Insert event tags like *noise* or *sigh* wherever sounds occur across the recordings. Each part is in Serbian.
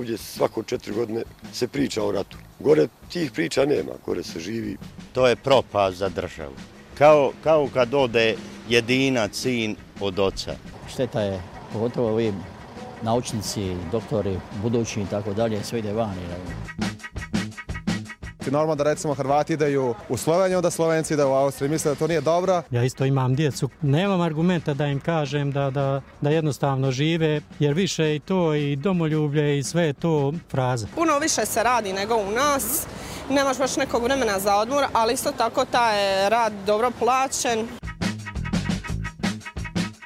ovdje svako četiri godine se priča o ratu. Gore tih priča nema, gore se živi. To je propast za državu. Kao, kao kad ode jedina sin od oca. Šteta je, pogotovo ovi naučnici, doktori, budući i tako dalje, sve ide vani. Normalno da recimo Hrvati ideju u Sloveniju, onda Slovenci ideju u Austriju. Mislim da to nije dobro. Ja isto imam djecu. Nemam argumenta da im kažem da, da, da jednostavno žive, jer više i to i domoljublje i sve to fraza. Puno više se radi nego u nas. Nemaš baš nekog vremena za odmor, ali isto tako taj rad dobro plaćen.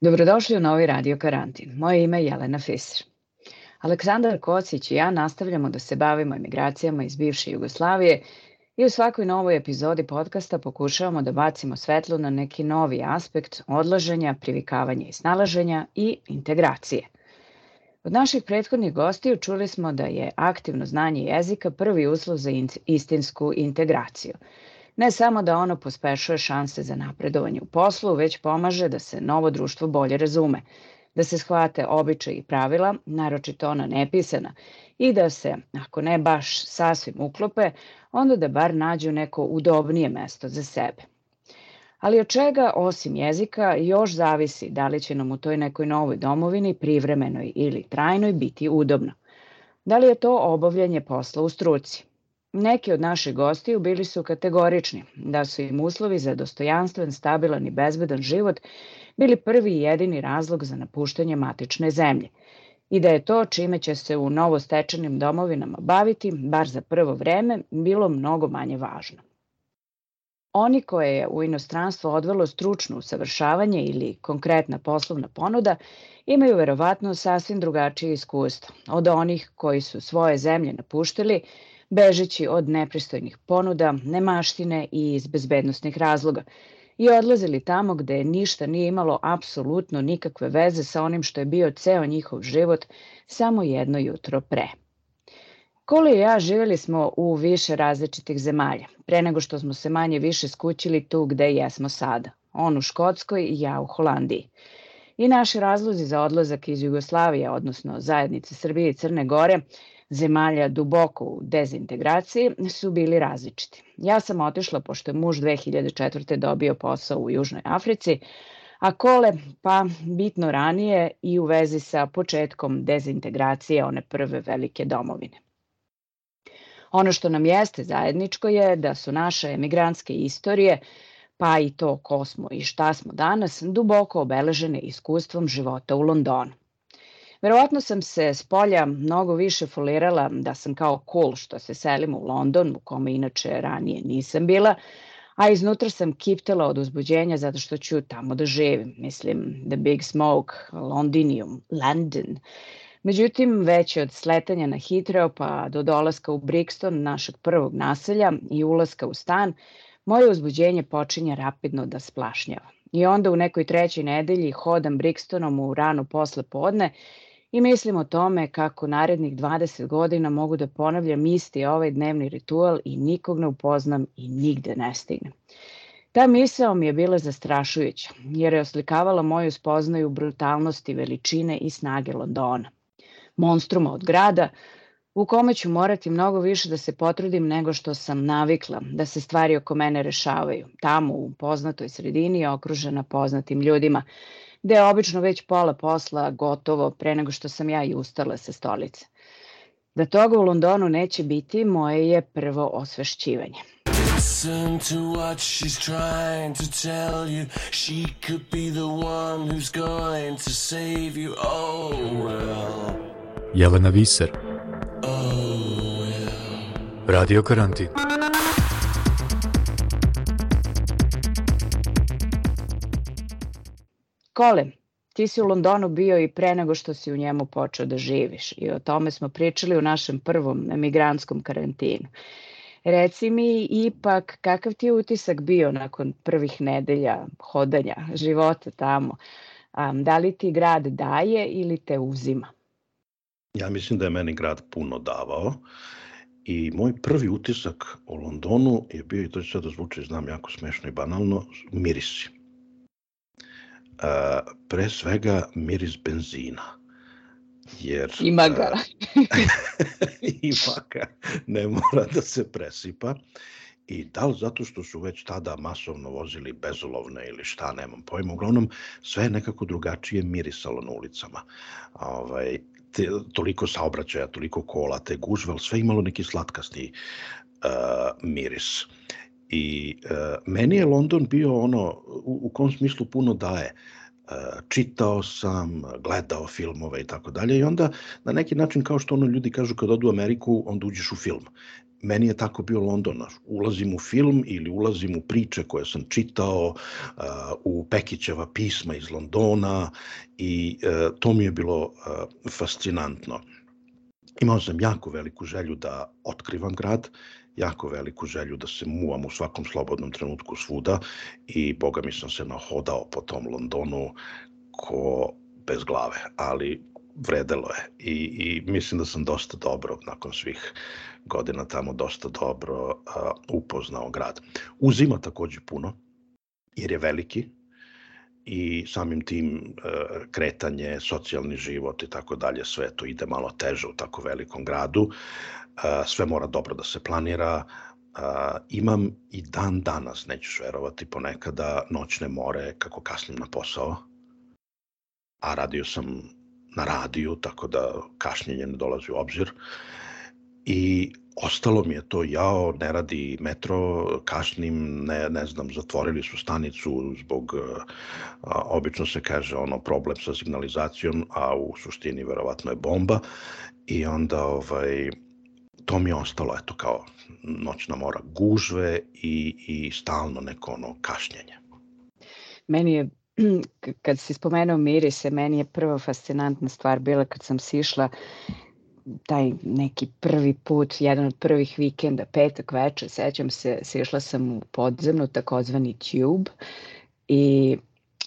Dobrodošli u novi Radio Karantin. Moje ime je Jelena Fischer. Aleksandar Kocić i ja nastavljamo da se bavimo emigracijama iz bivše Jugoslavije i u svakoj novoj epizodi podcasta pokušavamo da bacimo svetlo na neki novi aspekt odlaženja, privikavanja i snalaženja i integracije. Od naših prethodnih gostiju čuli smo da je aktivno znanje jezika prvi uslov za istinsku integraciju – Ne samo da ono pospešuje šanse za napredovanje u poslu, već pomaže da se novo društvo bolje razume, da se shvate običaje i pravila, naročito ona nepisana, i da se, ako ne baš sasvim uklope, onda da bar nađu neko udobnije mesto za sebe. Ali od čega, osim jezika, još zavisi da li će nam u toj nekoj novoj domovini, privremenoj ili trajnoj, biti udobno. Da li je to obavljanje posla u struci, Neki od naših gostiju bili su kategorični da su im uslovi za dostojanstven, stabilan i bezbedan život bili prvi i jedini razlog za napuštanje matične zemlje i da je to čime će se u novostečenim domovinama baviti, bar za prvo vreme, bilo mnogo manje važno. Oni koje je u inostranstvo odvelo stručno usavršavanje ili konkretna poslovna ponuda imaju verovatno sasvim drugačije iskustvo od onih koji su svoje zemlje napuštili bežeći od nepristojnih ponuda, nemaštine i iz bezbednostnih razloga i odlazili tamo gde ništa nije imalo apsolutno nikakve veze sa onim što je bio ceo njihov život samo jedno jutro pre. Koli i ja živjeli smo u više različitih zemalja, pre nego što smo se manje više skućili tu gde jesmo sada, on u Škotskoj i ja u Holandiji. I naši razlozi za odlazak iz Jugoslavije, odnosno zajednice Srbije i Crne Gore, zemalja duboko u dezintegraciji su bili različiti. Ja sam otišla pošto je muž 2004. dobio posao u Južnoj Africi, a Kole pa bitno ranije i u vezi sa početkom dezintegracije one prve velike domovine. Ono što nam jeste zajedničko je da su naše emigrantske istorije, pa i to ko smo i šta smo danas, duboko obeležene iskustvom života u Londonu. Verovatno sam se s polja mnogo više folirala da sam kao cool što se selim u London, u kome inače ranije nisam bila, a iznutra sam kiptela od uzbuđenja zato što ću tamo da živim. Mislim, The Big Smoke, Londinium, London. Međutim, već od sletanja na Heathrow pa do dolaska u Brixton, našeg prvog naselja i ulaska u stan, moje uzbuđenje počinje rapidno da splašnjava. I onda u nekoj trećoj nedelji hodam Brixtonom u rano posle podne i mislim o tome kako narednih 20 godina mogu da ponavljam isti ovaj dnevni ritual i nikog ne upoznam i nigde ne stignem. Ta misao mi je bila zastrašujuća, jer je oslikavala moju spoznaju brutalnosti, veličine i snage Londona. Monstruma od grada, u kome ću morati mnogo više da se potrudim nego što sam navikla, da se stvari oko mene rešavaju, tamo u poznatoj sredini okružena poznatim ljudima, gde je obično već pola posla gotovo pre nego što sam ja i ustala sa stolice. Da toga u Londonu neće biti, moje je prvo osvešćivanje. Listen to what she's trying to tell you. She could be the one who's going to save you. Oh, well. Jelena Viser. Oh, well. Radio Karantin. Kole, ti si u Londonu bio i pre nego što si u njemu počeo da živiš i o tome smo pričali u našem prvom emigrantskom karantinu. Reci mi ipak kakav ti je utisak bio nakon prvih nedelja hodanja, života tamo? Um, da li ti grad daje ili te uzima? Ja mislim da je meni grad puno davao i moj prvi utisak o Londonu je bio, i to će sad da zvuči, znam, jako smešno i banalno, mirisi. Uh, pre svega miris benzina. Jer, Ima ga. *laughs* ima ga. Ne mora da se presipa. I da li zato što su već tada masovno vozili bezolovne ili šta, nemam pojma. Uglavnom, sve je nekako drugačije mirisalo na ulicama. Ovaj, te, toliko saobraćaja, toliko kola, te gužve, sve imalo neki slatkasti uh, miris. I uh, meni je London bio ono, u, u kom smislu puno daje. Uh, čitao sam, gledao filmove i tako dalje i onda na neki način kao što ono ljudi kažu kad odu u Ameriku onda uđeš u film meni je tako bio London. Ulazim u film ili ulazim u priče koje sam čitao, uh, u Pekićeva pisma iz Londona i uh, to mi je bilo uh, fascinantno. Imao sam jako veliku želju da otkrivam grad, jako veliku želju da se muvam u svakom slobodnom trenutku svuda i boga mi sam se nahodao po tom Londonu ko bez glave, ali vredelo je I, i mislim da sam dosta dobro nakon svih godina tamo dosta dobro uh, upoznao grad. Uzima takođe puno, jer je veliki i samim tim uh, kretanje, socijalni život i tako dalje, sve to ide malo teže u tako velikom gradu. Sve mora dobro da se planira, imam i dan danas, nećeš verovati, ponekada noćne more kako kasnim na posao, a radio sam na radiju, tako da kašnjenje ne dolazi u obzir. I ostalo mi je to jao, ne radi metro, kašnim, ne, ne znam, zatvorili su stanicu zbog, a, obično se kaže ono problem sa signalizacijom, a u suštini verovatno je bomba i onda ovaj, to mi je ostalo, eto, kao noćna mora, gužve i, i stalno neko ono kašnjenje. Meni je *clears throat* kad si spomenuo mirise, meni je prva fascinantna stvar bila kad sam sišla taj neki prvi put, jedan od prvih vikenda, petak večer, sećam se, sišla sam u podzemnu, takozvani tube i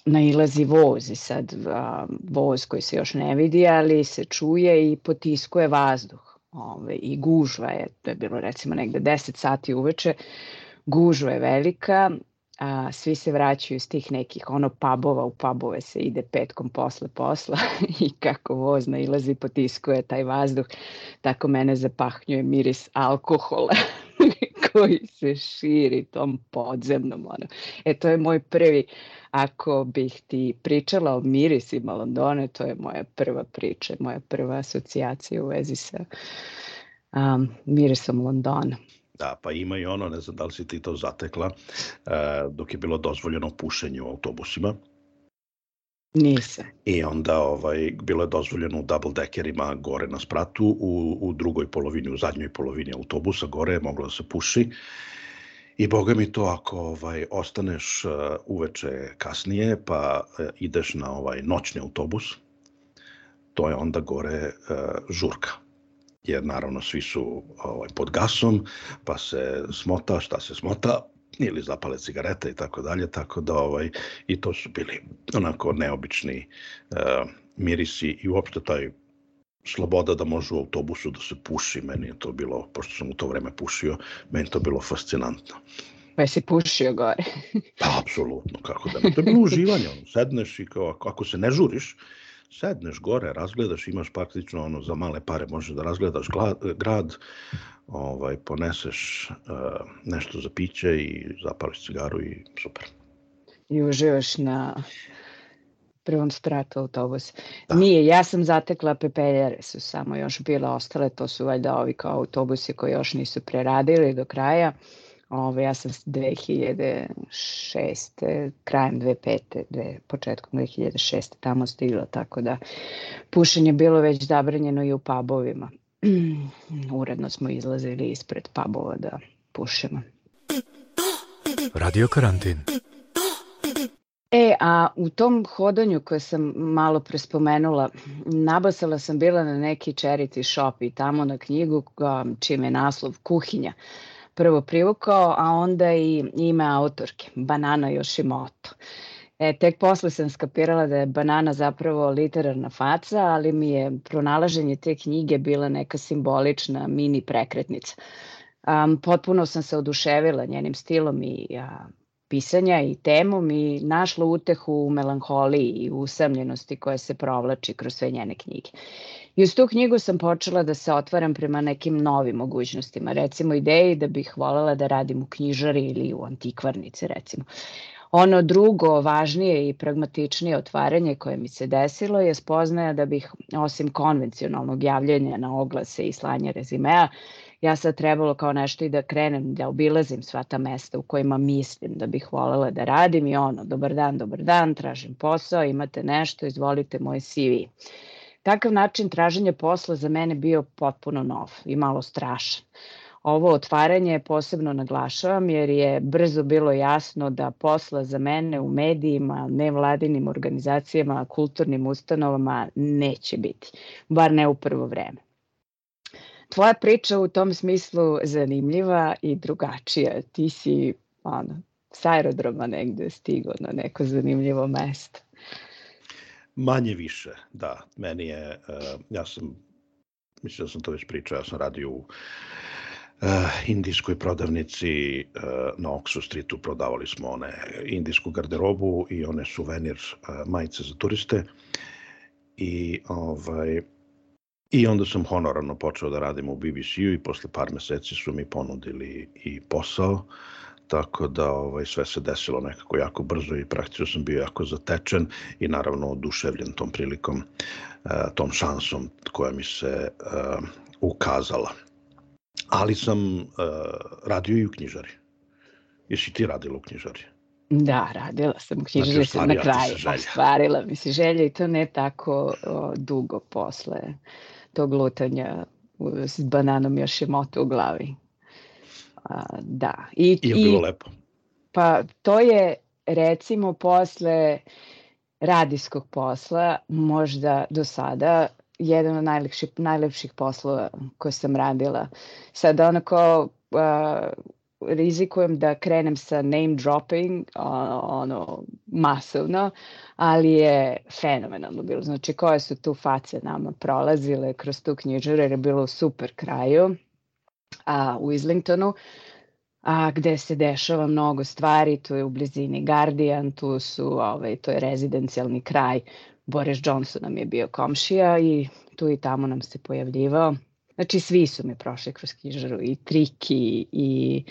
nailazi voz i sad a, voz koji se još ne vidi, ali se čuje i potiskuje vazduh. Ove, I gužva je, to je bilo recimo negde 10 sati uveče, gužva je velika, a, svi se vraćaju iz tih nekih ono pubova, u pubove se ide petkom posle posla *laughs* i kako voz nailazi potiskuje taj vazduh, tako mene zapahnjuje miris alkohola *laughs* koji se širi tom podzemnom. Ono. E to je moj prvi, ako bih ti pričala o mirisima Londone, to je moja prva priča, moja prva asocijacija u vezi sa um, mirisom Londona. Da, pa ima i ono, ne znam da li si ti to zatekla, e, dok je bilo dozvoljeno pušenje u autobusima. Nisam. I onda ovaj, bilo je dozvoljeno u double deckerima gore na spratu, u, u drugoj polovini, u zadnjoj polovini autobusa gore je moglo da se puši. I boga mi to ako ovaj ostaneš uh, uveče kasnije pa uh, ideš na ovaj noćni autobus, to je onda gore uh, žurka jer naravno svi su ovaj, pod gasom, pa se smota šta se smota, ili zapale cigarete i tako dalje, tako da ovaj, i to su bili onako neobični uh, mirisi i uopšte taj sloboda da može u autobusu da se puši, meni je to bilo, pošto sam u to vreme pušio, meni to bilo fascinantno. Pa si pušio gore? *laughs* pa, apsolutno, kako da ne. To je bilo uživanje, ono, sedneš i kao, ako se ne žuriš, sedneš gore, razgledaš, imaš praktično ono za male pare možeš da razgledaš grad, ovaj, poneseš uh, nešto za piće i zapališ cigaru i super. I uživaš na prvom spratu autobus. Da. Nije, ja sam zatekla pepeljare su samo još bile ostale, to su valjda ovi kao autobusi koji još nisu preradili do kraja. Ove, ja sam 2006. krajem 2005. Dve, početkom 2006. tamo stigla, tako da pušenje bilo već zabranjeno i u pubovima. *clears throat* Uredno smo izlazili ispred pubova da pušemo. Radio karantin. E, a u tom hodanju koje sam malo prespomenula, nabasala sam bila na neki charity shop i tamo na knjigu čime je naslov Kuhinja prvo privukao, a onda i ime autorke, Banana Yoshimoto. E, tek posle sam skapirala da je banana zapravo literarna faca, ali mi je pronalaženje te knjige bila neka simbolična mini prekretnica. Um, potpuno sam se oduševila njenim stilom i a, pisanja i temom i našla utehu u melanholiji i usamljenosti koja se provlači kroz sve njene knjige. I uz tu knjigu sam počela da se otvaram prema nekim novim mogućnostima, recimo ideji da bih volela da radim u knjižari ili u antikvarnici recimo. Ono drugo, važnije i pragmatičnije otvaranje koje mi se desilo je spoznaja da bih, osim konvencionalnog javljanja na oglase i slanja rezimea, ja sad trebalo kao nešto i da krenem da obilazim sva ta mesta u kojima mislim da bih volela da radim i ono, dobar dan, dobar dan, tražim posao, imate nešto, izvolite moj CV. Takav način traženja posla za mene bio potpuno nov i malo strašan. Ovo otvaranje posebno naglašavam jer je brzo bilo jasno da posla za mene u medijima, nevladinim organizacijama, kulturnim ustanovama neće biti, bar ne u prvo vreme. Tvoja priča u tom smislu zanimljiva i drugačija. Ti si ono, s aerodroma negde stigo na neko zanimljivo mesto. Manje više, da. Meni je, uh, ja sam, mislim da sam to već pričao, ja sam radio u uh, indijskoj prodavnici uh, na Oxford Streetu, prodavali smo one indijsku garderobu i one suvenir uh, majice za turiste i ovaj, I onda sam honorarno počeo da radim u BBC-u i posle par meseci su mi ponudili i posao, tako da ovaj, sve se desilo nekako jako brzo i praktično sam bio jako zatečen i naravno oduševljen tom prilikom, eh, tom šansom koja mi se ukazala. Ali sam uh, radio i u knjižari. Jesi ti radila u knjižari? Da, radila sam u knjižari znači, sam na kraju. Ostvarila mi se želja i to ne tako o, dugo posle tog lutanja s bananom još je moto u glavi. A, da. I, I je bilo i, lepo. Pa to je recimo posle radijskog posla, možda do sada, jedan od najlepših, najlepših poslova koje sam radila. Sad onako uh, rizikujem da krenem sa name dropping, ono, masovno, ali je fenomenalno bilo. Znači, koje su tu face nama prolazile kroz tu knjižaru, jer je bilo u super kraju a, u Islingtonu, a, gde se dešava mnogo stvari, tu je u blizini Guardian, tu su, ovaj, to je rezidencijalni kraj, Boris Johnson nam je bio komšija i tu i tamo nam se pojavljivao. Znači, svi su mi prošli kroz knjižaru, i Triki, i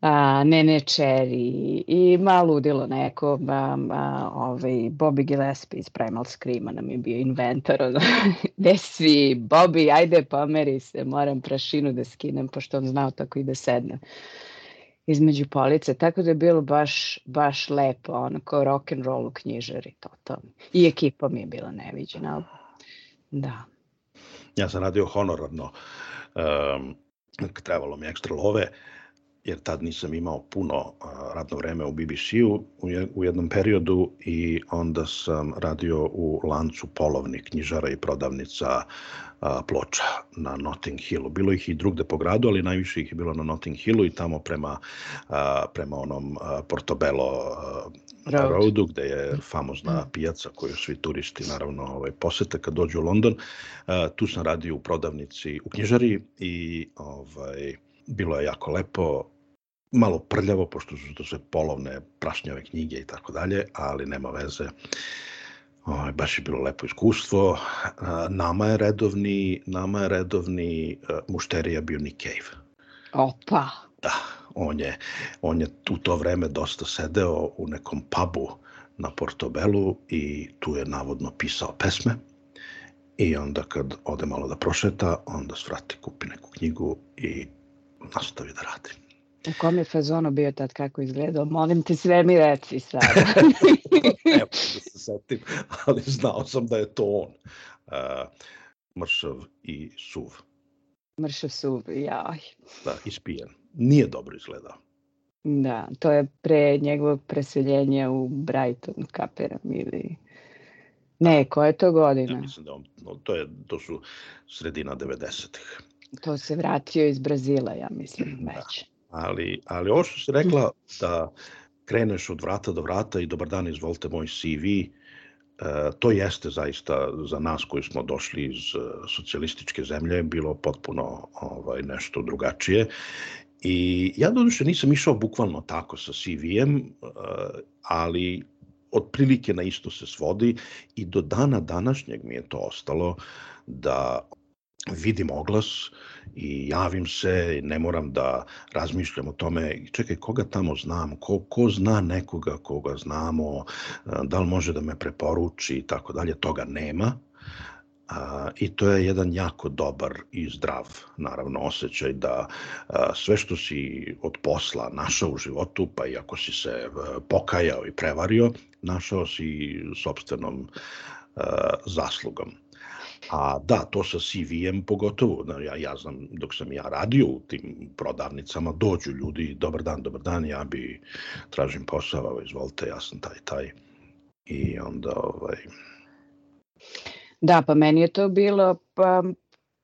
a, Nene Cherry, i malo udilo neko, a, a, ovaj, Bobby Gillespie iz Primal Screama nam je bio inventor, ono, *laughs* gde svi, Bobby, ajde pomeri se, moram prašinu da skinem, pošto on znao tako i da sednem između police, tako da je bilo baš, baš lepo, ono, kao rock and roll u knjižari, to, to. I ekipa mi je bila neviđena, da. Ja sam radio honorarno, um, trebalo mi ekstra love, jer tad nisam imao puno radno vreme u BBC-u u jednom periodu i onda sam radio u lancu polovnih knjižara i prodavnica ploča na Notting Hillu. Bilo ih i drugde po gradu, ali najviše ih je bilo na Notting Hillu i tamo prema, prema onom Portobello Road. Roadu, gde je famozna mm. pijaca koju svi turisti naravno ovaj, posete kad dođu u London. Tu sam radio u prodavnici u knjižari i ovaj, bilo je jako lepo, malo prljavo, pošto su to sve polovne, prašnjave knjige i tako dalje, ali nema veze. O, ovaj, baš je bilo lepo iskustvo. Nama je redovni, nama je redovni uh, mušterija bio Nick Cave. Opa! Da, on je, on je u to vreme dosta sedeo u nekom pubu na Portobelu i tu je navodno pisao pesme. I onda kad ode malo da prošeta, onda svrati, kupi neku knjigu i nastavi da radi. U kom je fazonu bio tad kako izgledao? Molim te sve mi reci sad. *laughs* Evo da se setim, ali znao sam da je to on. Uh, mršav i suv. Mršav suv, jaj. Da, ispijen. Nije dobro izgledao. Da, to je pre njegovog preseljenja u Brighton, kaperam ili... Ne, koja je to godina? Ja mislim da on, no, to, je, to su sredina 90-ih. To se vratio iz Brazila, ja mislim, već. Ali, ali ovo što si rekla da kreneš od vrata do vrata i dobar dan, izvolite moj CV, e, to jeste zaista za nas koji smo došli iz e, socijalističke zemlje bilo potpuno ovaj, nešto drugačije. I ja doduše nisam išao bukvalno tako sa CV-em, e, ali otprilike na isto se svodi i do dana današnjeg mi je to ostalo da vidim oglas i javim se, ne moram da razmišljam o tome, čekaj, koga tamo znam, ko, ko zna nekoga koga znamo, da li može da me preporuči i tako dalje, toga nema. A, I to je jedan jako dobar i zdrav, naravno, osjećaj da a, sve što si od posla našao u životu, pa i ako si se pokajao i prevario, našao si sobstvenom zaslugom. A da, to sa CV-em pogotovo, ja, ja znam, dok sam ja radio u tim prodavnicama, dođu ljudi, dobar dan, dobar dan, ja bi tražim posao, izvolite, ja sam taj, taj. I onda, ovaj... Da, pa meni je to bilo, pa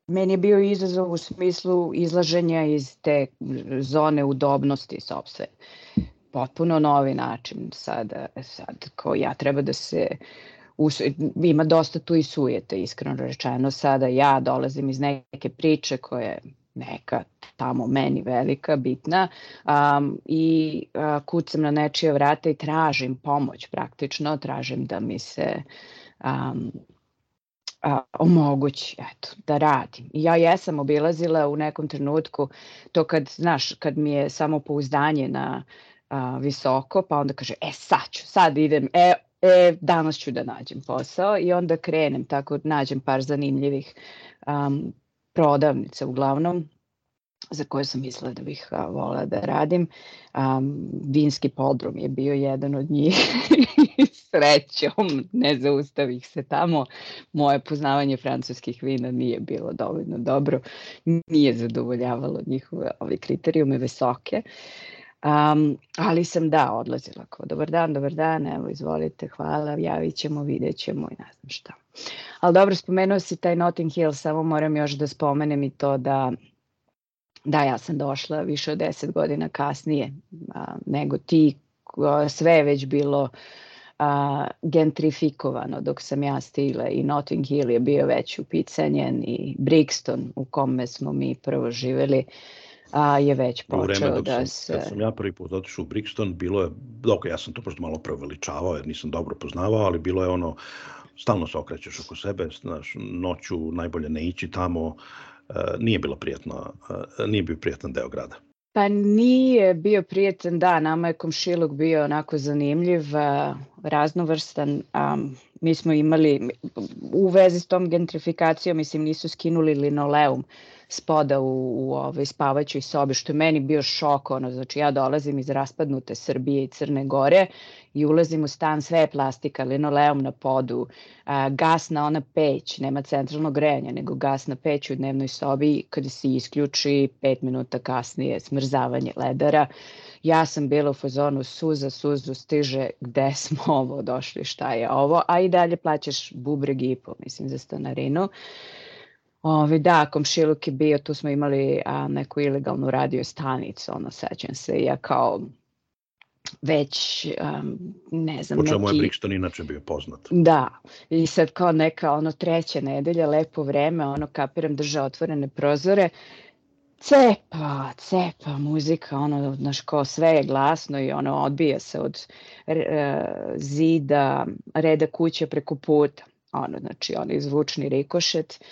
meni je bio izazov u smislu izlaženja iz te zone udobnosti sobstvene. Potpuno novi način sada, sad, ko ja treba da se us, ima dosta tu i sujete, iskreno rečeno. Sada ja dolazim iz neke priče koje neka tamo meni velika, bitna um, i uh, kucam na nečije vrata i tražim pomoć praktično, tražim da mi se um, a, omogući eto, da radim. I ja jesam obilazila u nekom trenutku to kad, znaš, kad mi je samo pouzdanje na a, visoko, pa onda kaže, e sad ću, sad idem, e e, danas ću da nađem posao i onda krenem, tako nađem par zanimljivih um, prodavnica uglavnom za koje sam mislila da bih a, volila da radim. Um, vinski podrum je bio jedan od njih. *laughs* Srećom, ne zaustavih se tamo. Moje poznavanje francuskih vina nije bilo dovoljno dobro. Nije zadovoljavalo njihove ove kriterijume visoke. Uh, Um, ali sam da, odlazila kao dobar dan, dobar dan, evo izvolite, hvala, javit ćemo, vidjet ćemo i ne znam šta. Ali dobro, spomenuo si taj Notting Hill, samo moram još da spomenem i to da da, ja sam došla više od 10 godina kasnije a, nego ti, a, sve je već bilo a, gentrifikovano dok sam ja stigla i Notting Hill je bio već upicanjen i Brixton u kome smo mi prvo živeli a, je već počeo da se... Kad sam ja prvi put otišao u Brixton, bilo je, dok ja sam to prosto malo preveličavao jer nisam dobro poznavao, ali bilo je ono, stalno se okrećeš oko sebe, znaš, noću najbolje ne ići tamo, e, nije bilo prijetno, e, nije bio prijetan deo grada. Pa nije bio prijetan, da, nama je komšiluk bio onako zanimljiv, raznovrstan. Um, mi smo imali, u vezi s tom gentrifikacijom, mislim, nisu skinuli linoleum spoda u, u ovaj spavaćoj sobi, što je meni bio šok, ono, znači ja dolazim iz raspadnute Srbije i Crne Gore i ulazim u stan, sve je plastika, linoleum na podu, a, gas na ona peć, nema centralnog grejanja, nego gas na peć u dnevnoj sobi, kada se isključi, pet minuta kasnije smrzavanje ledara. Ja sam bila u fazonu suza, suzu stiže, gde smo ovo došli, šta je ovo, a i dalje plaćaš bubreg i po, mislim, za stanarinu. Ovi, da, komšiluk je bio, tu smo imali a, neku ilegalnu radio stanicu, ono, sećam se, ja kao već, um, ne znam, Po čemu neki... je Brixton inače bio poznat. Da, i sad kao neka ono treća nedelja, lepo vreme, ono kapiram drža otvorene prozore, cepa, cepa muzika, ono, znaš, kao sve je glasno i ono odbija se od e, zida, reda kuće preko puta, ono, znači, ono zvučni rikošet,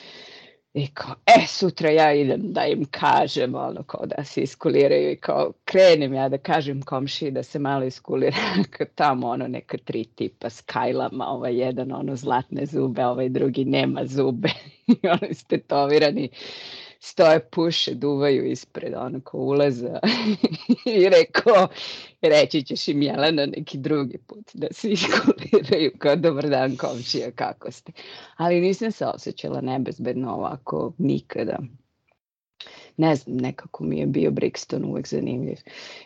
I kao, e, sutra ja idem da im kažem, ono, kao da se iskuliraju. I kao, krenem ja da kažem komši da se malo iskulira, *laughs* tamo, ono, neka tri tipa s kajlama, ovaj jedan, ono, zlatne zube, ovaj drugi nema zube, *laughs* i oni stetovirani, stoje, puše, duvaju ispred onako ulaza *laughs* i rekao, reći ćeš im Jelena neki drugi put da se *laughs* iskuliraju kao dobar dan komšija, kako ste. Ali nisam se osjećala nebezbedno ovako nikada. ne znam, nekako mi je bio Brixton uvek zanimljiv.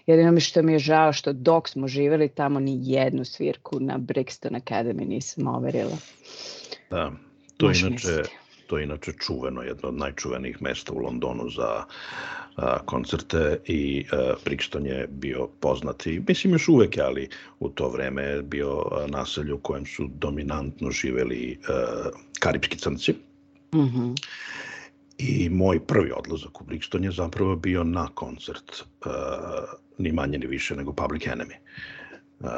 Jedino mi što mi je žao što dok smo živeli tamo ni jednu svirku na Brixton Academy nisam overila. Da, to Možeš inače, misliti. To je inače čuveno, jedno od najčuvenijih mesta u Londonu za a, koncerte i a, Brixton je bio poznati, mislim još uvek, ali u to vreme je bio naselje u kojem su dominantno živeli a, karipski crnci. Mhm. I moj prvi odlazak u Brixton je zapravo bio na koncert, uh, ni manje ni više nego Public Enemy. Uh,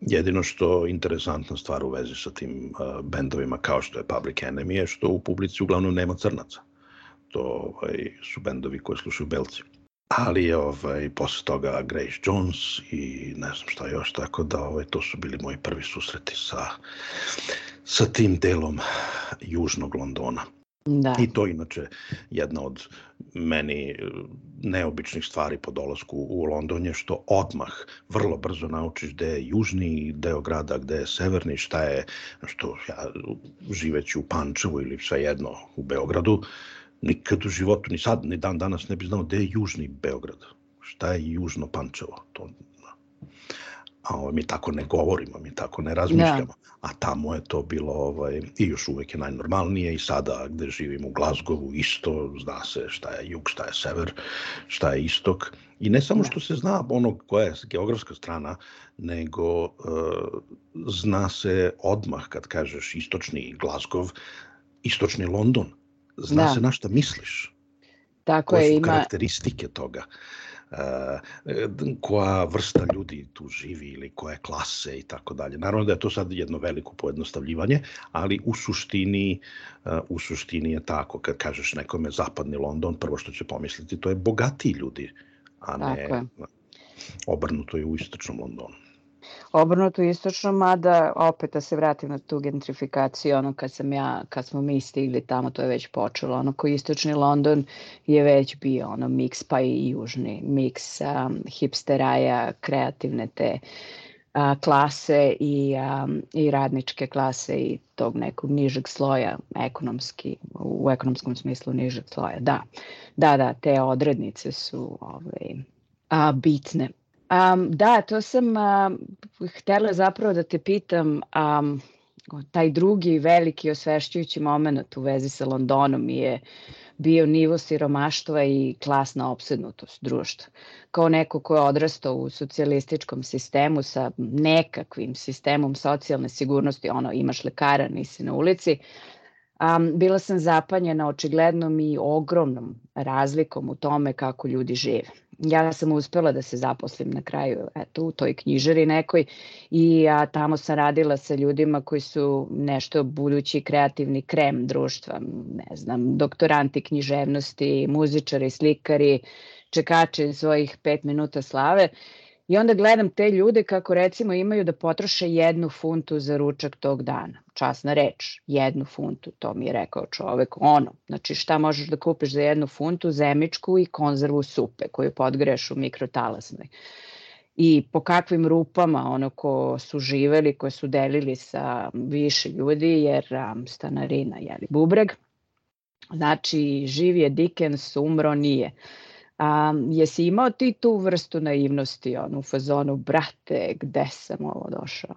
jedino što interesantna stvar u vezi sa tim uh, bendovima kao što je Public Enemy je što u publici uglavnom nema crnaca. To ovaj, su bendovi koje slušaju belci. Ali ovaj, posle toga Grace Jones i ne znam šta još, tako da ovaj, to su bili moji prvi susreti sa, sa tim delom južnog Londona. Da. I to inače jedna od meni e, neobičnih stvari po dolasku u London je što odmah vrlo brzo naučiš gde je južni deo grada, gde je severni, šta je, što ja živeći u Pančevu ili svejedno u Beogradu, nikad u životu, ni sad, ni dan danas ne bi znao gde je južni Beograd. Šta je južno Pančevo? To, a ovaj, mi tako ne govorimo, mi tako ne razmišljamo. A tamo je to bilo, ovaj, i još uvek je najnormalnije i sada gde živim u Glazgovu isto, zna se šta je jug, šta je sever, šta je istok. I ne samo što se zna ono koja je geografska strana, nego e, zna se odmah kad kažeš istočni Glazgov, istočni London. Zna Da. se na šta misliš. Tako Koje je, su ima, karakteristike toga? Uh, koja vrsta ljudi tu živi ili koje klase i tako dalje. Naravno da je to sad jedno veliko pojednostavljivanje, ali u suštini, uh, u suštini je tako. Kad kažeš nekome zapadni London, prvo što će pomisliti to je bogatiji ljudi, a ne obrnuto je u istočnom Londonu. Obrnuto istočno, mada opet da se vratim na tu gentrifikaciju, ono kad sam ja, kad smo mi stigli tamo, to je već počelo, ono koji istočni London je već bio ono miks pa i južni, miks um, hipsteraja, kreativne te a, klase i, um, i radničke klase i tog nekog nižeg sloja ekonomski, u ekonomskom smislu nižeg sloja, da. Da, da, te odrednice su ovaj, a, bitne. Um, da, to sam um, htela zapravo da te pitam, um, taj drugi veliki osvešćujući moment u vezi sa Londonom je bio nivo siromaštva i klasna opsednutost društva. Kao neko ko je odrastao u socijalističkom sistemu sa nekakvim sistemom socijalne sigurnosti, ono imaš lekara, nisi na ulici, um, bila sam zapanjena očiglednom i ogromnom razlikom u tome kako ljudi žive ja sam uspela da se zaposlim na kraju eto, u toj knjižari nekoj i a, tamo sam radila sa ljudima koji su nešto budući kreativni krem društva, ne znam, doktoranti književnosti, muzičari, slikari, čekači svojih pet minuta slave I onda gledam te ljude kako recimo imaju da potroše jednu funtu za ručak tog dana. Časna reč, jednu funtu, to mi je rekao čovek. Ono, znači šta možeš da kupiš za jednu funtu? Zemičku i konzervu supe koju podgreš u mikrotalasnoj. I po kakvim rupama ono ko su živeli, koje su delili sa više ljudi, jer um, stanarina, jeli, bubreg. Znači, živ je Dickens, umro nije. Um, jesi imao ti tu vrstu naivnosti, ono, u fazonu, brate, gde sam ovo došao?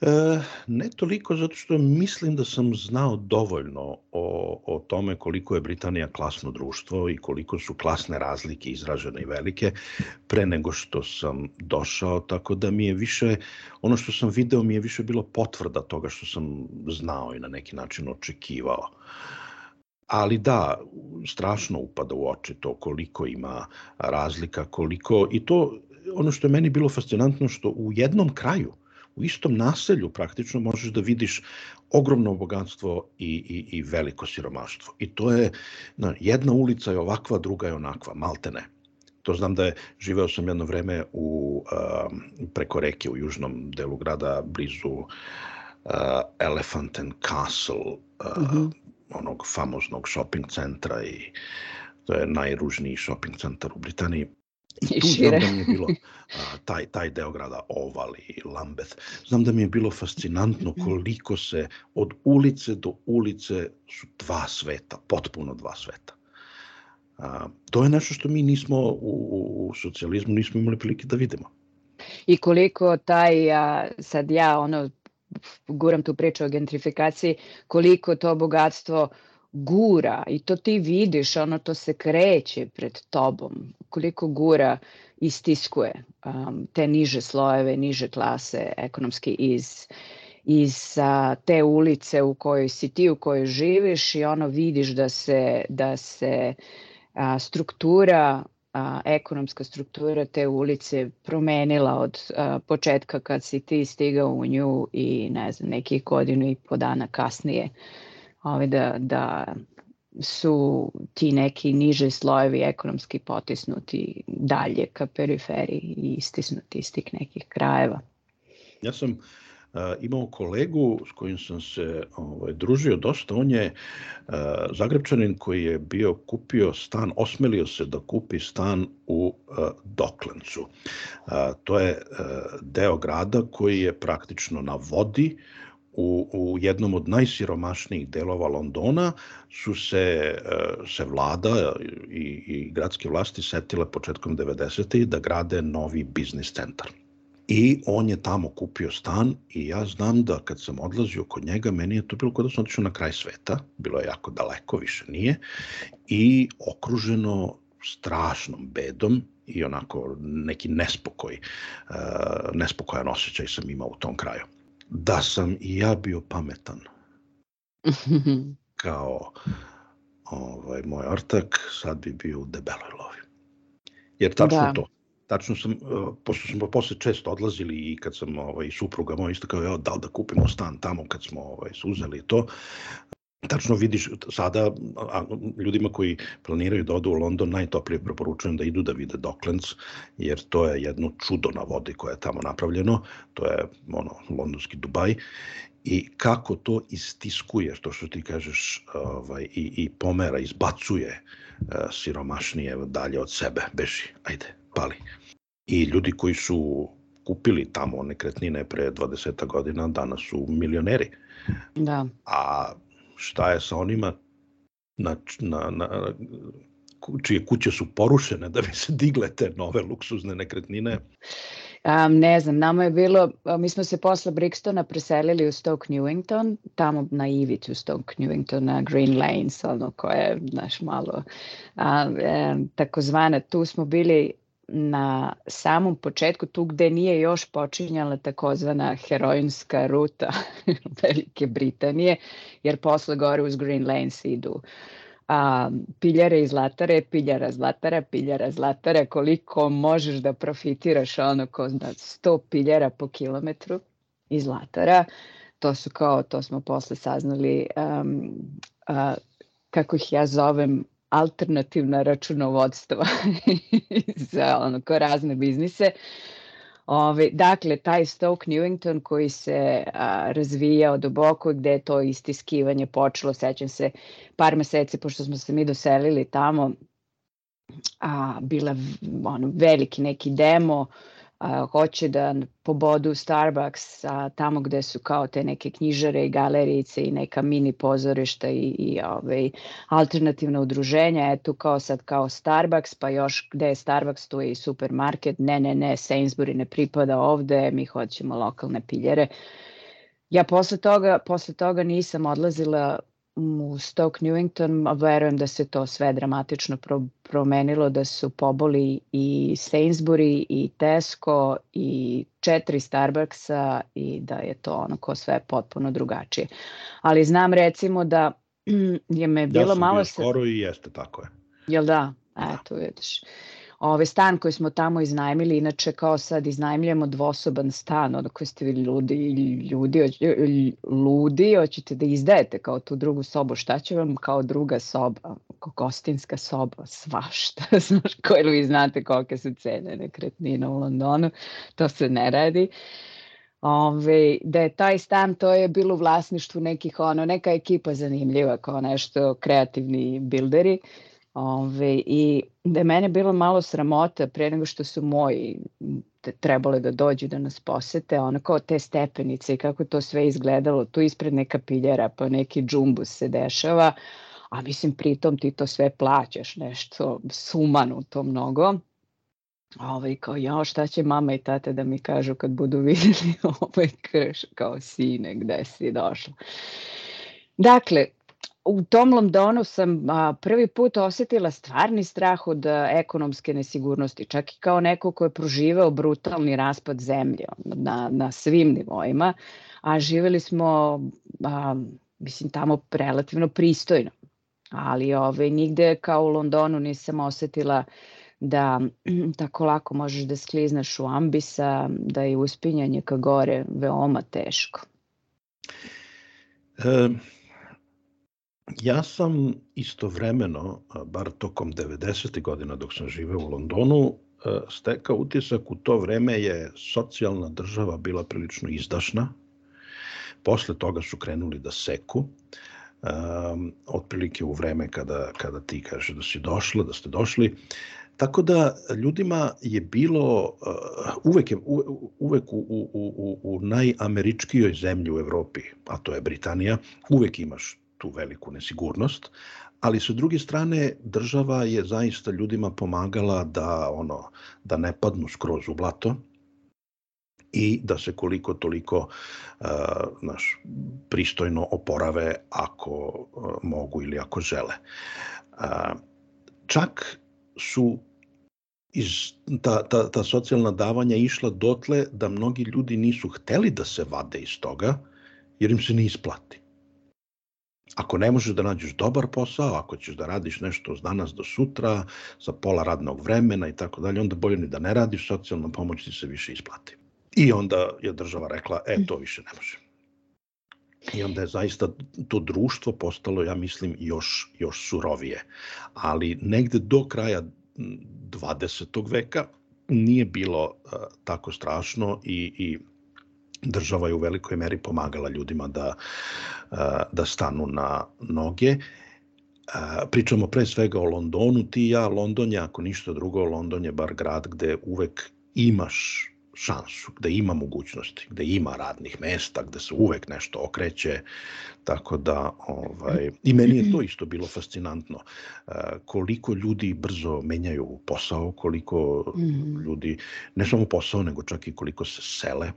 E, ne toliko zato što mislim da sam znao dovoljno o, o tome koliko je Britanija klasno društvo i koliko su klasne razlike izražene i velike pre nego što sam došao, tako da mi je više, ono što sam video mi je više bilo potvrda toga što sam znao i na neki način očekivao. Ali da, strašno upada u oči to koliko ima razlika, koliko, i to ono što je meni bilo fascinantno, što u jednom kraju, u istom naselju praktično možeš da vidiš ogromno bogatstvo i, i, i veliko siromaštvo. I to je, na, jedna ulica je ovakva, druga je onakva, maltene. To znam da je, živeo sam jedno vreme u, um, preko reke u južnom delu grada, blizu uh, Elephant and Castle, uh, mm -hmm. Onog famoznog shopping centra i to je najružniji shopping centar u Britaniji. I tu znam da mi je bilo a, taj, taj deo grada Oval i Lambeth. Znam da mi je bilo fascinantno koliko se od ulice do ulice su dva sveta, potpuno dva sveta. A, to je nešto što mi nismo u, u, u socijalizmu nismo imali prilike da vidimo. I koliko taj, a, sad ja ono, guram tu priču o gentrifikaciji, koliko to bogatstvo gura i to ti vidiš, ono to se kreće pred tobom, koliko gura istiskuje um, te niže slojeve, niže klase ekonomski iz iz a, te ulice u kojoj si ti, u kojoj živiš i ono vidiš da se, da se a, struktura a, ekonomska struktura te ulice promenila od a, početka kad si ti stigao u nju i ne znam, nekih godinu i po dana kasnije ovaj, da, da su ti neki niže slojevi ekonomski potisnuti dalje ka periferiji i istisnuti iz tih nekih krajeva. Ja sam imao kolegu s kojim sam se ovaj, družio dosta. On je Zagrebčanin koji je bio kupio stan, osmelio se da kupi stan u Doklencu. To je deo grada koji je praktično na vodi, u, u jednom od najsiromašnijih delova Londona su se, se vlada i, i gradske vlasti setile početkom 90. da grade novi biznis centar. I on je tamo kupio stan i ja znam da kad sam odlazio kod njega, meni je to bilo kod da sam otišao na kraj sveta, bilo je jako daleko, više nije, i okruženo strašnom bedom i onako neki nespokoj, uh, nespokojan osjećaj sam imao u tom kraju. Da sam i ja bio pametan, *laughs* kao ovaj, moj ortak, sad bi bio u debeloj lovi. Jer tačno da. to, tačno sam, uh, pošto smo posle često odlazili i kad sam ovaj, supruga moja isto kao, evo, da li da kupimo stan tamo kad smo ovaj, suzeli to, tačno vidiš sada a, ljudima koji planiraju da odu u London najtoplije preporučujem da idu da vide Docklands jer to je jedno čudo na vodi koje je tamo napravljeno. To je ono londonski Dubaj. I kako to istiskuje što što ti kažeš ovaj i i pomera izbacuje uh, siromašnije dalje od sebe. Beži ajde pali i ljudi koji su kupili tamo nekretnine pre 20 godina danas su milioneri. Da. A šta je sa onima na, na, na, čije kuće su porušene da bi se digle te nove luksuzne nekretnine? Um, ne znam, nama je bilo, mi smo se posle Brixtona preselili u Stoke Newington, tamo na ivicu Stoke Newington, na Green Lanes, ono koje je, znaš, malo, a, e, takozvane, tu smo bili na samom početku, tu gde nije još počinjala takozvana heroinska ruta *laughs* Velike Britanije, jer posle gore uz Green Lanes idu a, piljare i zlatare, piljara zlatara, piljara zlatara, koliko možeš da profitiraš ono ko da 100 piljara po kilometru iz zlatara, to su kao, to smo posle saznali, um, a, kako ih ja zovem, alternativna računovodstva *laughs* za ono, ko razne biznise. Ove, dakle, taj Stoke Newington koji se a, razvijao duboko, gde je to istiskivanje počelo, sećam se par meseci pošto smo se mi doselili tamo, a, bila ono, veliki neki demo, a, hoće da pobodu Starbucks a, tamo gde su kao te neke knjižare i galerice i neka mini pozorišta i, i ovaj, alternativna udruženja, eto kao sad kao Starbucks, pa još gde je Starbucks, tu je i supermarket, ne, ne, ne, Sainsbury ne pripada ovde, mi hoćemo lokalne piljere. Ja posle toga, posle toga nisam odlazila u Stoke Newington, verujem da se to sve dramatično pro, promenilo, da su poboli i Sainsbury i Tesco i četiri Starbucksa i da je to ono ko sve potpuno drugačije. Ali znam recimo da *clears throat* je me bilo ja malo... Ja sam bio skoro i jeste, tako je. Jel da? Eto, vidiš ovaj stan koji smo tamo iznajmili, inače kao sad iznajmljamo dvosoban stan, ono koji ste vi ljudi, ljudi, ludi, hoćete da izdajete kao tu drugu sobu, šta će vam kao druga soba, kao gostinska soba, svašta, *laughs* znaš, koje vi znate kolike su cene nekretnina u Londonu, to se ne radi. Ove, da je taj stan, to je bilo u vlasništvu nekih, ono, neka ekipa zanimljiva, kao nešto kreativni bilderi. Ove, I da je mene bilo malo sramota pre nego što su moji trebali da dođu da nas posete, ono kao te stepenice i kako to sve izgledalo, tu ispred neka piljera, pa neki džumbus se dešava, a mislim pritom ti to sve plaćaš nešto sumanuto mnogo. Ovaj, kao, ja, šta će mama i tate da mi kažu kad budu *laughs* videli ovaj krš, kao sine, gde si došla. Dakle, u tom Londonu sam a, prvi put osetila stvarni strah od a, ekonomske nesigurnosti, čak i kao neko ko je proživeo brutalni raspad zemlje na, na svim nivoima, a živeli smo, a, mislim, tamo relativno pristojno. Ali ove, ovaj, nigde kao u Londonu nisam osetila da *clears throat* tako lako možeš da skliznaš u ambisa, da je uspinjanje ka gore veoma teško. E, Ja sam istovremeno, bar tokom 90. godina dok sam živeo u Londonu, stekao utisak u to vreme je socijalna država bila prilično izdašna. Posle toga su krenuli da seku. Um, otprilike u vreme kada, kada ti kaže da si došla, da ste došli. Tako da ljudima je bilo uh, uvek, je, uvek u, u, u, u najameričkijoj zemlji u Evropi, a to je Britanija, uvek imaš tu veliku nesigurnost, ali sa druge strane država je zaista ljudima pomagala da ono da ne padnu skroz u blato i da se koliko toliko uh, naš pristojno oporave ako uh, mogu ili ako žele. Uh, čak su iz ta, ta, ta socijalna davanja išla dotle da mnogi ljudi nisu hteli da se vade iz toga jer im se ne isplati. Ako ne možeš da nađeš dobar posao, ako ćeš da radiš nešto od danas do sutra, sa pola radnog vremena i tako dalje, onda bolje ni da ne radiš, socijalna pomoć ti se više isplati. I onda je država rekla, e, to više ne može. I onda je zaista to društvo postalo, ja mislim, još, još surovije. Ali negde do kraja 20. veka nije bilo uh, tako strašno i, i država je u velikoj meri pomagala ljudima da, da stanu na noge. Pričamo pre svega o Londonu, ti i ja, London je, ako ništa drugo, London je bar grad gde uvek imaš šansu, gde ima mogućnosti, gde ima radnih mesta, gde se uvek nešto okreće, tako da ovaj, i meni je to isto bilo fascinantno. Koliko ljudi brzo menjaju posao, koliko mm. ljudi, ne samo posao, nego čak i koliko se sele,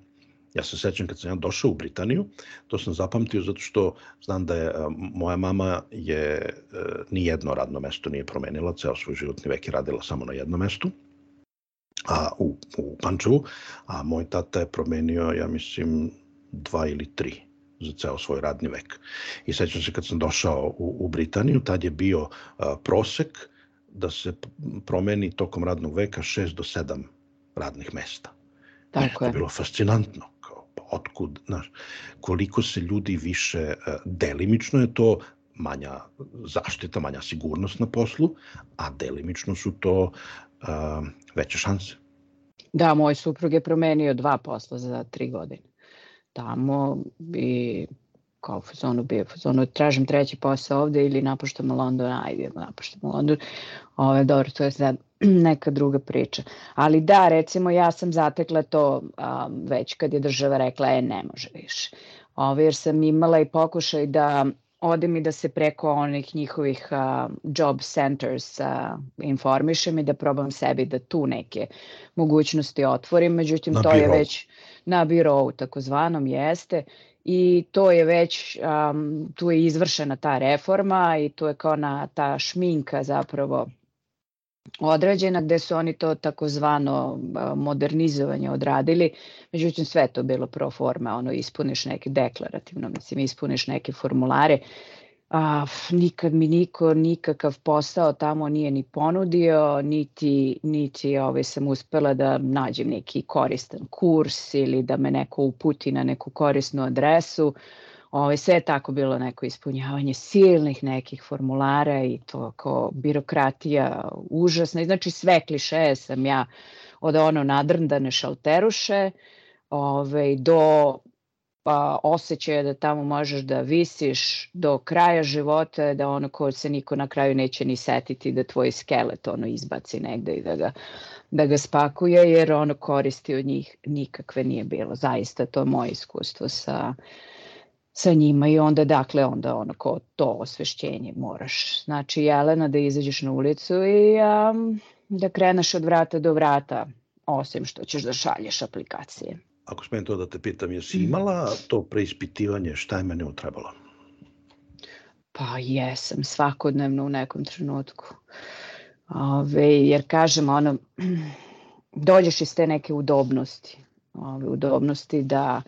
Ja se sećam kad sam ja došao u Britaniju, to sam zapamtio zato što znam da je moja mama je e, ni jedno radno mesto nije promenila, ceo svoj životni vek je radila samo na jednom mestu, a u, u Pančevu, a moj tata je promenio, ja mislim, dva ili tri za ceo svoj radni vek. I sećam se kad sam došao u, u Britaniju, tad je bio a, prosek da se promeni tokom radnog veka 6 do 7 radnih mesta. Tako je. To je bilo fascinantno otkud, znaš, koliko se ljudi više, e, delimično je to manja zaštita, manja sigurnost na poslu, a delimično su to uh, veće šanse. Da, moj suprug je promenio dva posla za tri godine. Tamo i kao u fazonu bio, u fazonu tražim treći posao ovde ili napuštamo London, ajde napuštamo London. Ove, dobro, to je sad *clears throat* neka druga priča. Ali da, recimo ja sam zatekla to a, već kad je država rekla, e, ne može više. Ove, jer sam imala i pokušaj da odem i da se preko onih njihovih uh, job centers uh, informišem i da probam sebi da tu neke mogućnosti otvorim, međutim na to biro. je već na birovu takozvanom jeste i to je već, um, tu je izvršena ta reforma i tu je kao na ta šminka zapravo određena gde su oni to takozvano modernizovanje odradili, međutim sve to bilo pro forma, ono ispuniš neke deklarativno, mislim ispuniš neke formulare, a, nikad mi niko nikakav posao tamo nije ni ponudio, niti, niti ovaj, sam uspela da nađem neki koristan kurs ili da me neko uputi na neku korisnu adresu. Ovaj, sve je tako bilo neko ispunjavanje silnih nekih formulara i to kao birokratija užasna. Znači sve klišeje sam ja od ono nadrndane šalteruše ovaj, do pa, osjećaja da tamo možeš da visiš do kraja života, da ono ko se niko na kraju neće ni setiti da tvoj skelet ono izbaci negde i da ga, da ga spakuje, jer ono koristi od njih nikakve nije bilo. Zaista to je moje iskustvo sa, sa njima i onda dakle onda ono ko to osvešćenje moraš. Znači Jelena da izađeš na ulicu i um, da kreneš od vrata do vrata osim što ćeš da šalješ aplikacije. Ako smijem to da te pitam, jesi imala to preispitivanje šta je mene utrebalo? Pa jesam, svakodnevno u nekom trenutku. Ove, jer kažem, ono, *clears throat* dođeš iz te neke udobnosti. Ove, udobnosti da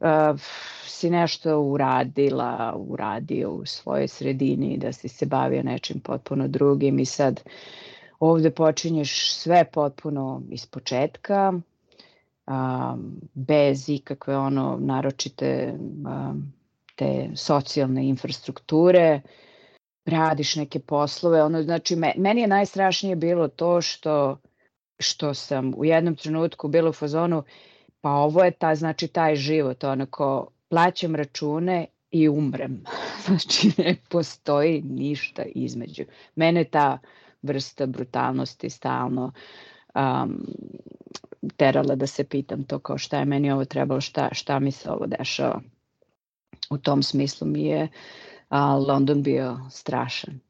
uh, si nešto uradila, uradio u svojoj sredini, da si se bavio nečim potpuno drugim i sad ovde počinješ sve potpuno iz početka, um, bez ikakve ono naročite um, te socijalne infrastrukture, radiš neke poslove, ono znači me, meni je najstrašnije bilo to što što sam u jednom trenutku bilo u fazonu pa ovo je ta znači taj život onako plaćam račune i umrem. *laughs* Znači ne postoji ništa između. Mene ta vrsta brutalnosti stalno um, terala da se pitam to kao šta je meni ovo trebalo, šta, šta mi se ovo dešava. U tom smislu mi je a, London bio strašan.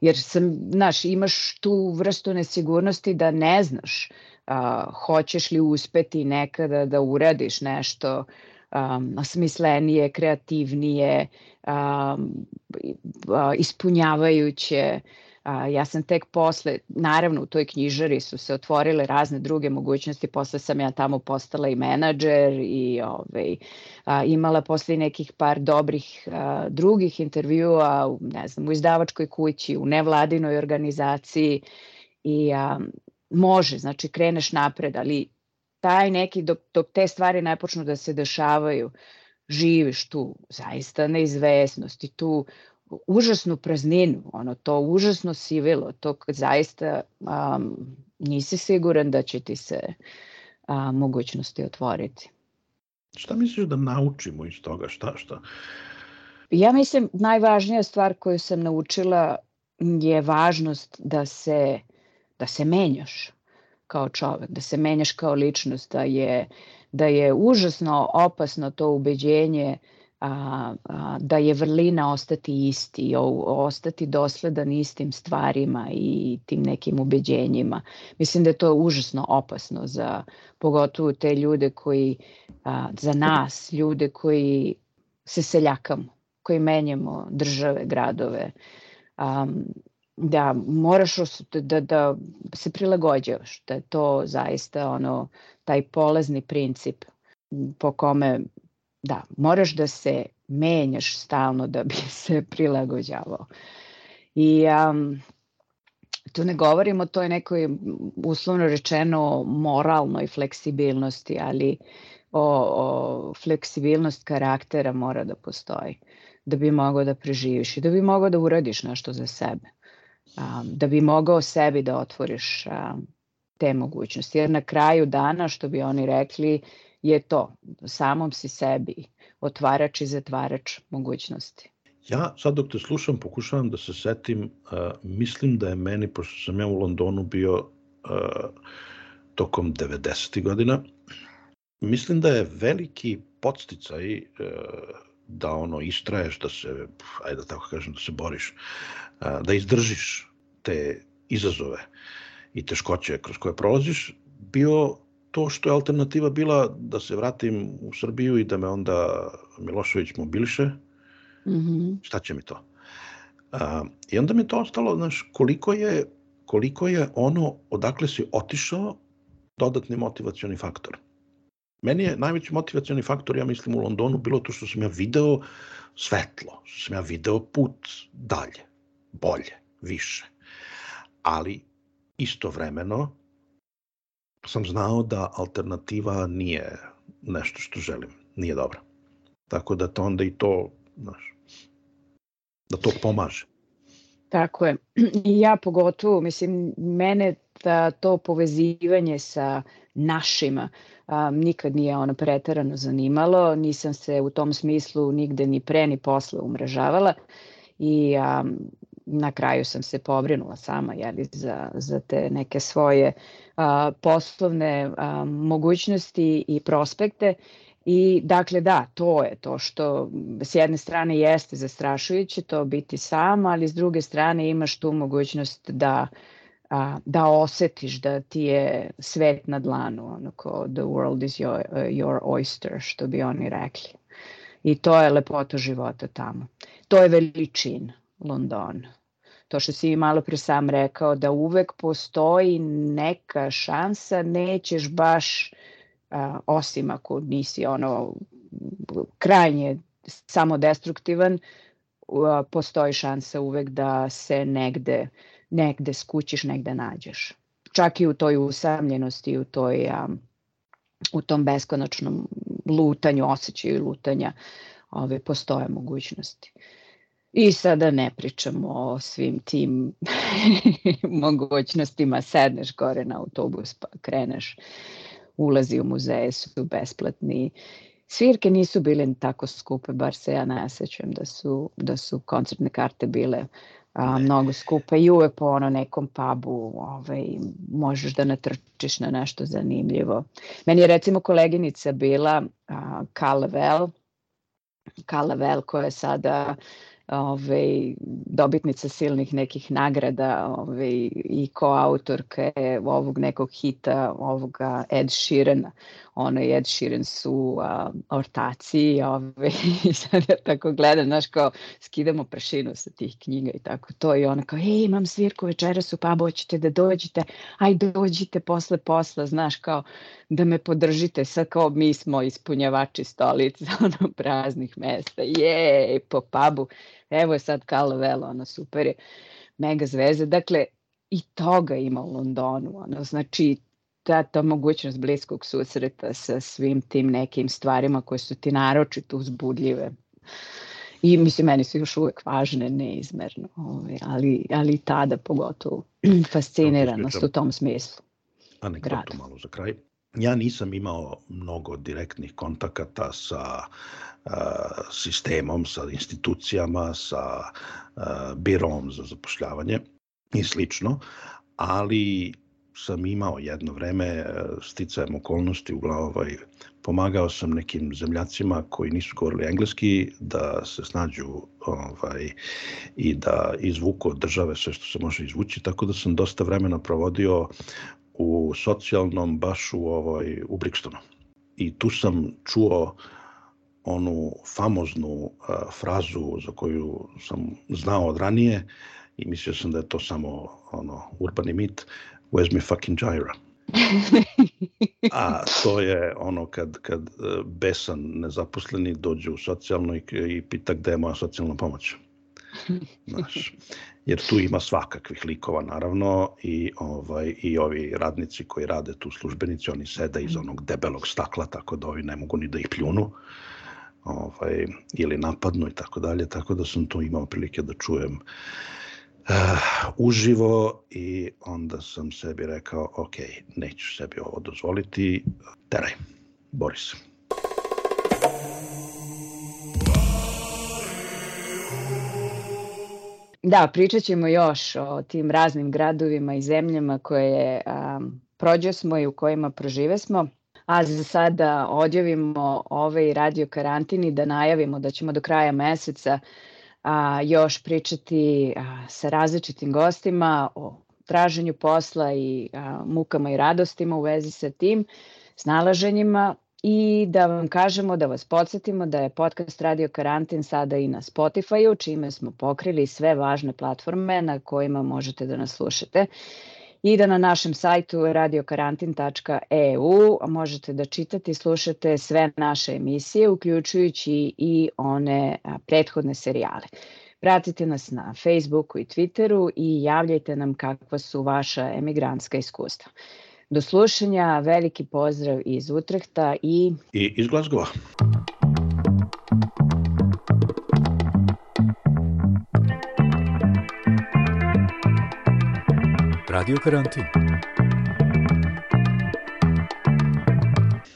Jer sam, znaš, imaš tu vrstu nesigurnosti da ne znaš a, hoćeš li uspeti nekada da uradiš nešto um, smislenije, kreativnije, um, ispunjavajuće. A, ja sam tek posle, naravno u toj knjižari su se otvorile razne druge mogućnosti, posle sam ja tamo postala i menadžer i ovaj, a, imala posle nekih par dobrih a, drugih intervjua u, ne znam, u izdavačkoj kući, u nevladinoj organizaciji i a, može, znači kreneš napred, ali taj neki, dok, dok te stvari ne počnu da se dešavaju, živiš tu zaista neizvesnost i tu užasnu prazninu, ono to užasno sivilo, to zaista um, nisi siguran da će ti se a, mogućnosti otvoriti. Šta misliš da naučimo iz toga? Šta, šta? Ja mislim najvažnija stvar koju sam naučila je važnost da se, da se menjaš kao čovek, da se menjaš kao ličnost, da je, da je užasno opasno to ubeđenje a, a, da je vrlina ostati isti, o, ostati dosledan istim stvarima i tim nekim ubeđenjima. Mislim da je to užasno opasno za pogotovo te ljude koji, a, za nas, ljude koji se seljakamo, koji menjamo države, gradove, um, da moraš da, da se prilagođavaš, da je to zaista ono, taj polazni princip po kome da, moraš da se menjaš stalno da bi *laughs* se prilagođavao. I um, tu ne govorimo o toj nekoj uslovno rečeno moralnoj fleksibilnosti, ali o, o fleksibilnost karaktera mora da postoji da bi mogao da preživiš i da bi mogao da uradiš nešto za sebe a, da bi mogao sebi da otvoriš a, te mogućnosti. Jer na kraju dana, što bi oni rekli, je to, samom si sebi otvarač i zatvarač mogućnosti. Ja sad dok te slušam pokušavam da se setim, uh, mislim da je meni, pošto sam ja u Londonu bio uh, tokom 90. godina, mislim da je veliki podsticaj uh, da ono istraješ, da se, ajde da tako kažem, da se boriš, da izdržiš te izazove i teškoće kroz koje prolaziš, bio to što je alternativa bila da se vratim u Srbiju i da me onda Milošević mobiliše, mm -hmm. šta će mi to? A, I onda mi to ostalo, znaš, koliko je, koliko je ono odakle si otišao dodatni motivacioni faktor. Meni je najveći motivacioni faktor, ja mislim, u Londonu bilo to što sam ja video svetlo, što sam ja video put dalje, bolje, više. Ali istovremeno sam znao da alternativa nije nešto što želim, nije dobro. Tako da to onda i to, znaš, da to pomaže. Tako je. *clears throat* I ja pogotovo, mislim, mene da to povezivanje sa našima um, nikad nije ono preterano zanimalo, nisam se u tom smislu nigde ni pre ni posle umrežavala i um, na kraju sam se pobrinula sama jeli, za, za te neke svoje a, poslovne a, mogućnosti i prospekte I dakle da, to je to što s jedne strane jeste zastrašujuće to biti sam, ali s druge strane imaš tu mogućnost da a, da osetiš da ti je svet na dlanu, ono ko the world is your, uh, your oyster, što bi oni rekli. I to je lepota života tamo. To je veličina Londona. To što si malo pre sam rekao, da uvek postoji neka šansa, nećeš baš, a, osim ako nisi ono krajnje samodestruktivan, a, postoji šansa uvek da se negde, negde skućiš, negde nađeš. Čak i u toj usamljenosti, u toj a, u tom beskonačnom lutanju, osjećaju lutanja, ove, postoje mogućnosti. I sada ne pričamo o svim tim *laughs* mogućnostima, sedneš gore na autobus pa kreneš, ulazi u muzeje su besplatni. Svirke nisu bile tako skupe, bar se ja ne sećam da su, da su koncertne karte bile a, mnogo skupe i uvek po ono nekom pubu ovaj, možeš da natrčiš na nešto zanimljivo. Meni je recimo koleginica bila a, Kalavel, Kalavel koja je sada ovaj, dobitnica silnih nekih nagrada ovaj, i koautorke ovog nekog hita ovoga Ed Sheerana. Ono Ed Sheeran su a, ortaci ovaj, *laughs* i sad ja tako gledam, znaš kao skidamo prašinu sa tih knjiga i tako to i ona kao, ej imam svirku večeras u pubu, hoćete da dođete, aj dođite posle posla, znaš kao da me podržite, sad kao mi smo ispunjavači stolica, *laughs* ono praznih mesta, jej, po pubu Evo je sad Carlo Velo, ono super je, mega zvezda. Dakle, i toga ima u Londonu, ono, znači ta, ta mogućnost bliskog susreta sa svim tim nekim stvarima koje su ti naročito uzbudljive. I mislim, meni su još uvek važne, neizmerno, ovaj, ali, ali tada pogotovo *clears throat* fasciniranost u tom smislu. Anegdotu malo za kraj. Ja nisam imao mnogo direktnih kontakata sa sistemom, sa institucijama, sa birom za zapošljavanje i slično, ali sam imao jedno vreme sticajem okolnosti u ovaj, pomagao sam nekim zemljacima koji nisu govorili engleski da se snađu ovaj, i da izvuku od države sve što se može izvući, tako da sam dosta vremena provodio u socijalnom baš u, ovaj, u Brixtonu. I tu sam čuo onu famoznu uh, frazu za koju sam znao od ranije i mislio sam da je to samo ono urbani mit where's my fucking gyra *laughs* a to je ono kad, kad uh, besan nezaposleni dođe u socijalno i, i pita gde je moja socijalna pomoć. *laughs* Znaš, jer tu ima svakakvih likova naravno i ovaj i ovi radnici koji rade tu službenici oni sede iz onog debelog stakla tako da ovi ne mogu ni da ih pljunu ovaj, ili napadnu i tako dalje, tako da sam tu imao prilike da čujem uh, uživo i onda sam sebi rekao, ok, neću sebi ovo dozvoliti, teraj, bori se. Da, pričat ćemo još o tim raznim gradovima i zemljama koje um, prođe smo i u kojima prožive smo a za sada odjavimo ovaj radio karantin i da najavimo da ćemo do kraja meseca a, još pričati a, sa različitim gostima o traženju posla i a, mukama i radostima u vezi sa tim, snalaženjima i da vam kažemo, da vas podsjetimo da je podcast Radio Karantin sada i na Spotify-u, čime smo pokrili sve važne platforme na kojima možete da nas slušate i da na našem sajtu radiokarantin.eu možete da čitate i slušate sve naše emisije, uključujući i one prethodne serijale. Pratite nas na Facebooku i Twitteru i javljajte nam kakva su vaša emigrantska iskustva. Do slušanja, veliki pozdrav iz Utrehta i... I iz Glasgowa. Radio Karantin